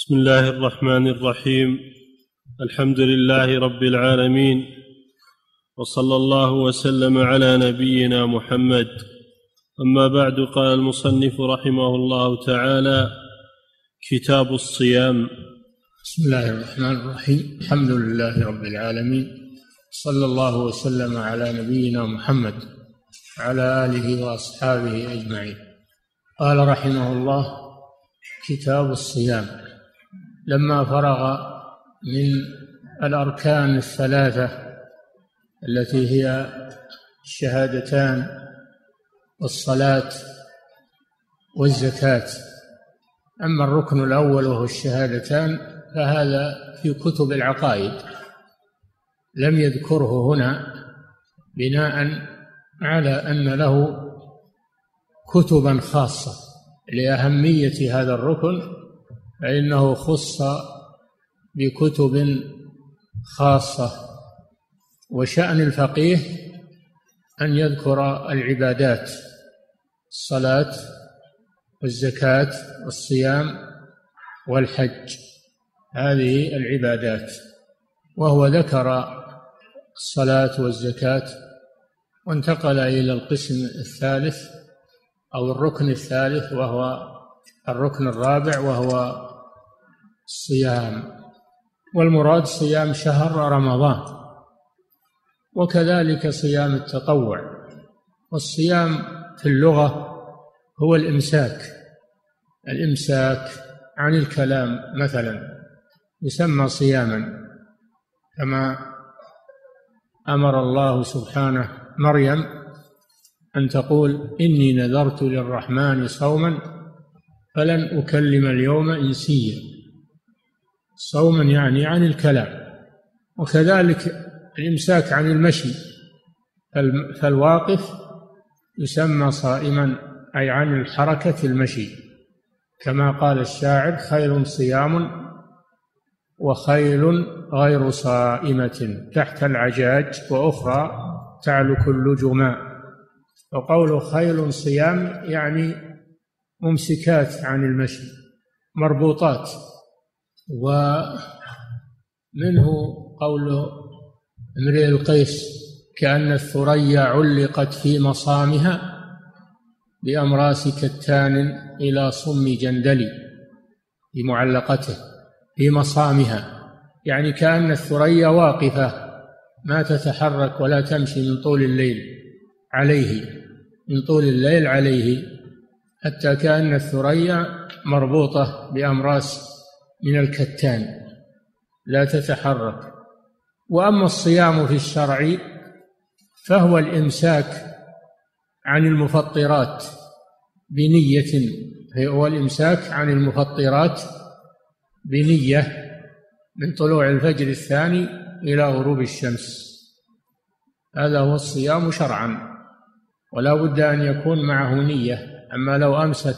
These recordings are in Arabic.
بسم الله الرحمن الرحيم. الحمد لله رب العالمين. وصلى الله وسلم على نبينا محمد. أما بعد قال المصنف رحمه الله تعالى كتاب الصيام. بسم الله الرحمن الرحيم. الحمد لله رب العالمين. صلى الله وسلم على نبينا محمد وعلى آله وأصحابه أجمعين. قال رحمه الله كتاب الصيام. لما فرغ من الأركان الثلاثة التي هي الشهادتان والصلاة والزكاة. أما الركن الأول وهو الشهادتان فهذا في كتب العقائد. لم يذكره هنا بناء على أن له كتبا خاصة لأهمية هذا الركن فإنه خص بكتب خاصة وشأن الفقيه أن يذكر العبادات الصلاة والزكاة والصيام والحج. هذه العبادات. وهو ذكر الصلاة والزكاة وانتقل إلى القسم الثالث أو الركن الثالث وهو الركن الرابع وهو الصيام. والمراد صيام شهر رمضان وكذلك صيام التطوع. والصيام في اللغة هو الإمساك الإمساك عن الكلام مثلا يسمى صياما كما أمر الله سبحانه مريم أن تقول إني نذرت للرحمن صوما فلن أكلم اليوم إنسيا. صوما يعني عن الكلام وكذلك الإمساك عن المشي. فالواقف يسمى صائما أي عن الحركة المشي. كما قال الشاعر خير صيام وخيل غير صائمة تحت العجاج وأخرى تعلك اللجماء وقول خيل صيام يعني ممسكات عن المشي مربوطات. ومنه قول امرئ القيس كأن الثريا علقت في مصامها بأمراس كتان إلى صم جندل في معلقته في مصامها. يعني كأن الثريا واقفة ما تتحرك ولا تمشي من طول الليل عليه من طول الليل عليه حتى كأن الثريا مربوطة بأمراس من الكتان لا تتحرك. وأما الصيام في الشرع فهو الإمساك عن المفطرات بنية هو الإمساك عن المفطرات بنية من طلوع الفجر الثاني إلى غروب الشمس. هذا هو الصيام شرعا ولا بد أن يكون معه نية. أما لو أمسك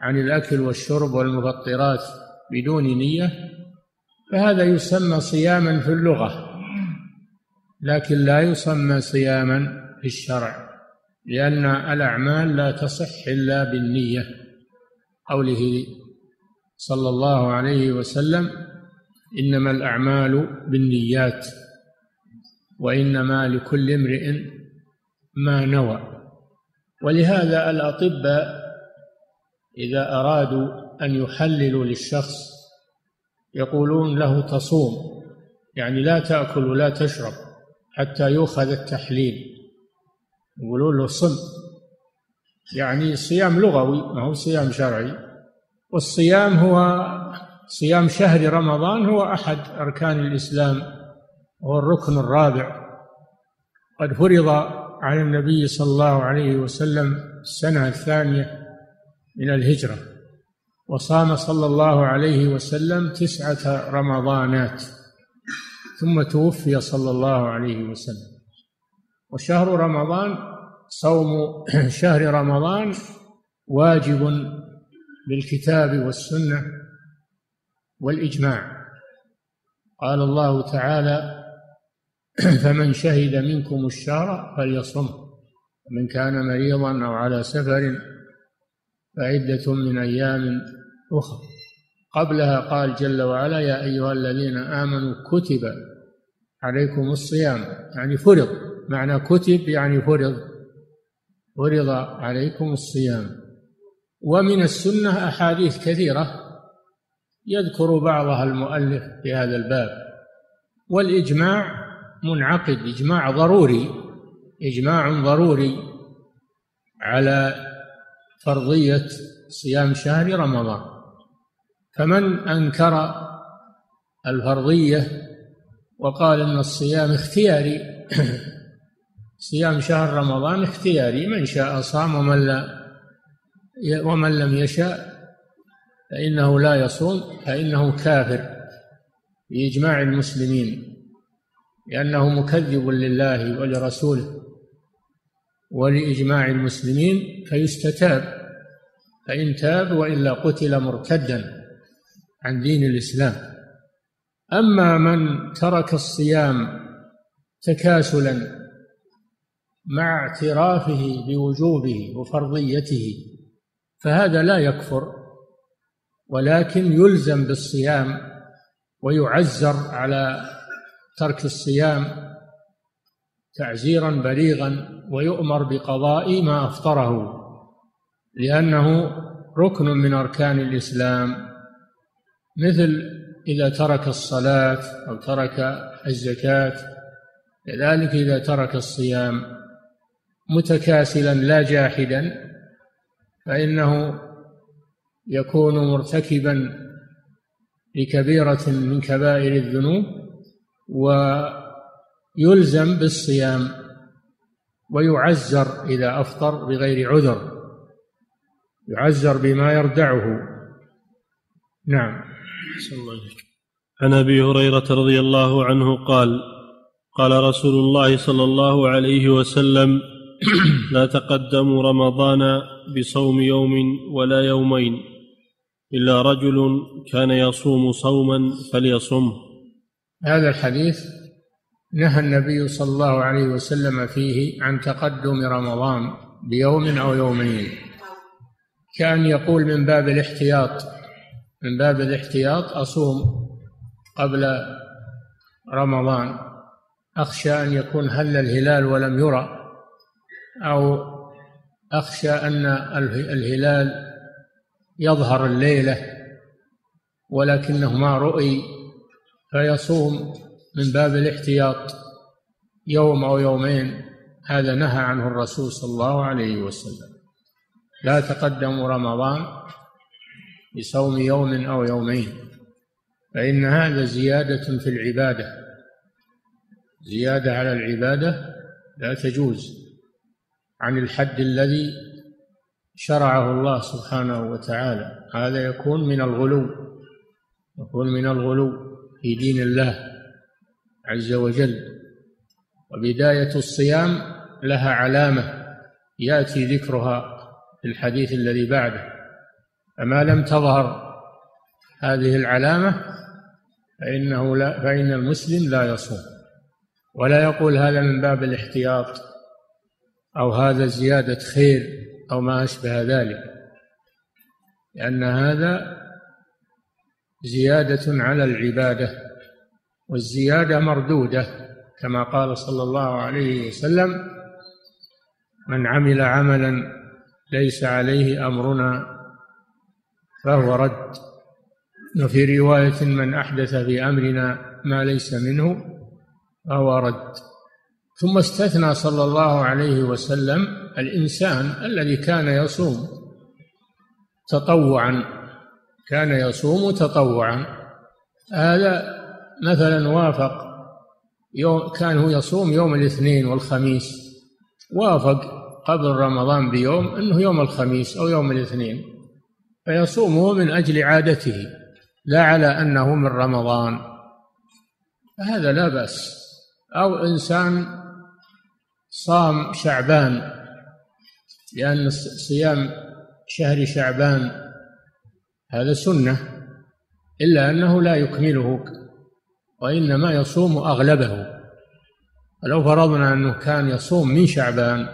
عن الأكل والشرب والمفطرات بدون نية فهذا يسمى صياما في اللغة لكن لا يسمى صياما في الشرع لأن الأعمال لا تصح إلا بالنية قوله صلى الله عليه وسلم إنما الأعمال بالنيات وإنما لكل امرئ ما نوى ولهذا الأطباء إذا أرادوا أن يحللوا للشخص. يقولون له تصوم يعني لا تأكل ولا تشرب حتى يؤخذ التحليل. يقولون له صم. يعني صيام لغوي ما هو صيام شرعي. والصيام هو صيام شهر رمضان هو أحد أركان الإسلام وهو الركن الرابع. قد فرض على النبي صلى الله عليه وسلم السنة الثانية من الهجرة. وصام صلى الله عليه وسلم تسعة رمضانات ثم توفي صلى الله عليه وسلم. وشهر رمضان صوم شهر رمضان واجب بالكتاب والسنة والإجماع. قال الله تعالى فمن شهد منكم الشهر فليصم من كان مريضا أو على سفر فعدة من أيام أخرى قبلها قال جل وعلا يا أيها الذين آمنوا كتب عليكم الصيام. يعني فرض. معنى كتب يعني فرض. فرض عليكم الصيام. ومن السنة أحاديث كثيرة يذكر بعضها المؤلف في هذا الباب. والإجماع منعقد إجماع ضروري إجماع ضروري على فرضية صيام شهر رمضان. فمن أنكر الفرضية وقال إن الصيام اختياري صيام شهر رمضان اختياري من شاء صام ومن لا ومن لم يشاء فإنه لا يصوم فإنه كافر بإجماع المسلمين لأنه مكذب لله ولرسوله. ولإجماع المسلمين فيستتاب فإن تاب وإلا قتل مرتدا عن دين الإسلام. أما من ترك الصيام تكاسلا مع اعترافه بوجوبه وفرضيته فهذا لا يكفر ولكن يلزم بالصيام ويعزر على ترك الصيام تعزيرا بليغا ويؤمر بقضاء ما أفطره لأنه ركن من أركان الإسلام. مثل إذا ترك الصلاة أو ترك الزكاة كذلك إذا ترك الصيام متكاسلا لا جاحدا فإنه يكون مرتكبا لكبيرة من كبائر الذنوب ويلزم بالصيام ويعزر إذا أفطر بغير عذر يعزر بما يردعه. نعم. الله عن أبي هريرة رضي الله عنه قال قال رسول الله صلى الله عليه وسلم لا تقدموا رمضان بصوم يوم ولا يومين إلا رجل كان يصوم صوما فليصمه. هذا الحديث نهى النبي صلى الله عليه وسلم فيه عن تقدم رمضان بيوم أو يومين. كأن يقول من باب الاحتياط من باب الاحتياط أصوم قبل رمضان. أخشى أن يكون هل الهلال ولم يرى أو أخشى أن الهلال يظهر الليلة ولكنه ما رؤي فيصوم. من باب الاحتياط يوم أو يومين هذا نهى عنه الرسول صلى الله عليه وسلم. لا تقدموا رمضان بصوم يوم أو يومين فإن هذا زيادة في العبادة. زيادة على العبادة لا تجوز عن الحد الذي شرعه الله سبحانه وتعالى. هذا يكون من الغلو يكون من الغلو في دين الله. عز وجل. وبداية الصيام لها علامة يأتي ذكرها في الحديث الذي بعده. فما لم تظهر هذه العلامة فإنه لا فإن المسلم لا يصوم. ولا يقول هذا من باب الاحتياط أو هذا زيادة خير أو ما أشبه ذلك. لأن هذا زيادة على العبادة. والزيادة مردودة كما قال صلى الله عليه وسلم من عمل عملا ليس عليه أمرنا فهو رد. وفي رواية من أحدث في أمرنا ما ليس منه فهو رد. ثم استثنى صلى الله عليه وسلم الإنسان الذي كان يصوم تطوعا كان يصوم تطوعا. هذا مثلا وافق يوم كان هو يصوم يوم الاثنين والخميس وافق قبل رمضان بيوم إنه يوم الخميس أو يوم الاثنين فيصومه من أجل عادته لا على أنه من رمضان. فهذا لا بأس. أو إنسان صام شعبان لأن صيام شهر شعبان هذا سنة إلا أنه لا يكمله وإنما يصوم أغلبه. ولو فرضنا أنه كان يصوم من شعبان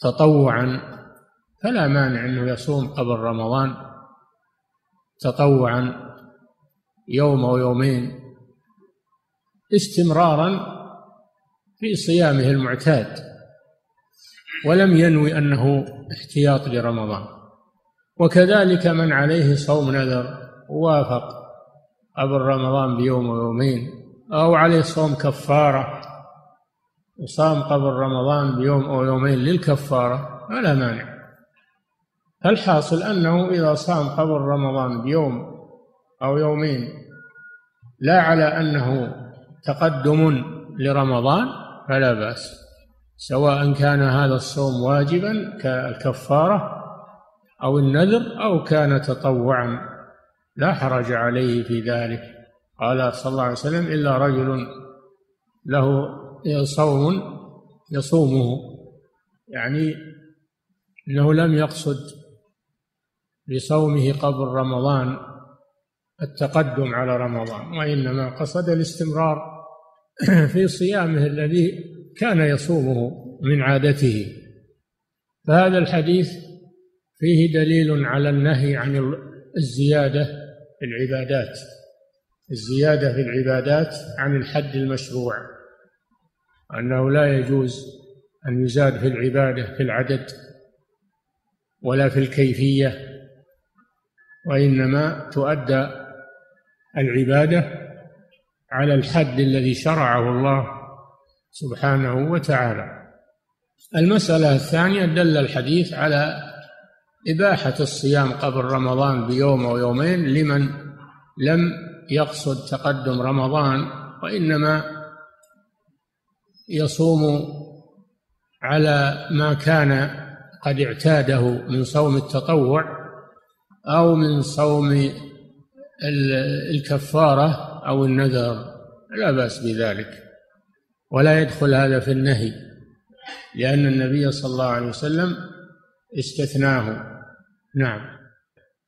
تطوعا فلا مانع أنه يصوم قبل رمضان تطوعا يوم أو يومين استمرارا في صيامه المعتاد. ولم ينوي أنه احتياط لرمضان. وكذلك من عليه صوم نذر وافق قبل رمضان بيوم ويومين. أو عليه صوم كفارة. وصام قبل رمضان بيوم أو يومين للكفارة. فلا مانع. الحاصل أنه إذا صام قبل رمضان بيوم أو يومين لا على أنه تقدم لرمضان فلا بأس. سواء كان هذا الصوم واجبا كالكفارة أو النذر أو كان تطوعا. لا حرج عليه في ذلك. قال صلى الله عليه وسلم إلا رجل له صوم يصومه يعني إنه لم يقصد بصومه قبل رمضان التقدم على رمضان وإنما قصد الاستمرار في صيامه الذي كان يصومه من عادته. فهذا الحديث فيه دليل على النهي عن الزيادة العبادات الزيادة في العبادات عن الحد المشروع أنه لا يجوز أن يزاد في العبادة في العدد ولا في الكيفية وإنما تؤدى العبادة على الحد الذي شرعه الله سبحانه وتعالى. المسألة الثانية دل الحديث على إباحة الصيام قبل رمضان بيوم أو يومين لمن لم يقصد تقدم رمضان وإنما يصوم على ما كان قد اعتاده من صوم التطوع أو من صوم الكفارة أو النذر. لا بأس بذلك. ولا يدخل هذا في النهي لأن النبي صلى الله عليه وسلم استثناه. نعم.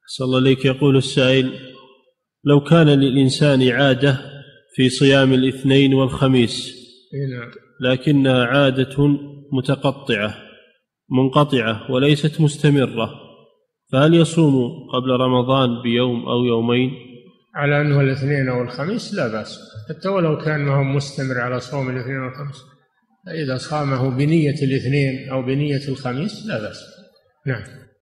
صلى الله عليك يقول السائل لو كان للإنسان عادة في صيام الاثنين والخميس نعم. لكنها عادة متقطعة منقطعة وليست مستمرة فهل يصوم قبل رمضان بيوم أو يومين؟ على أنه الاثنين أو الخميس لا بأس. حتى ولو كان ما هو مستمر على صوم الاثنين والخميس فإذا صامه بنية الاثنين أو بنية الخميس لا بأس. نعم.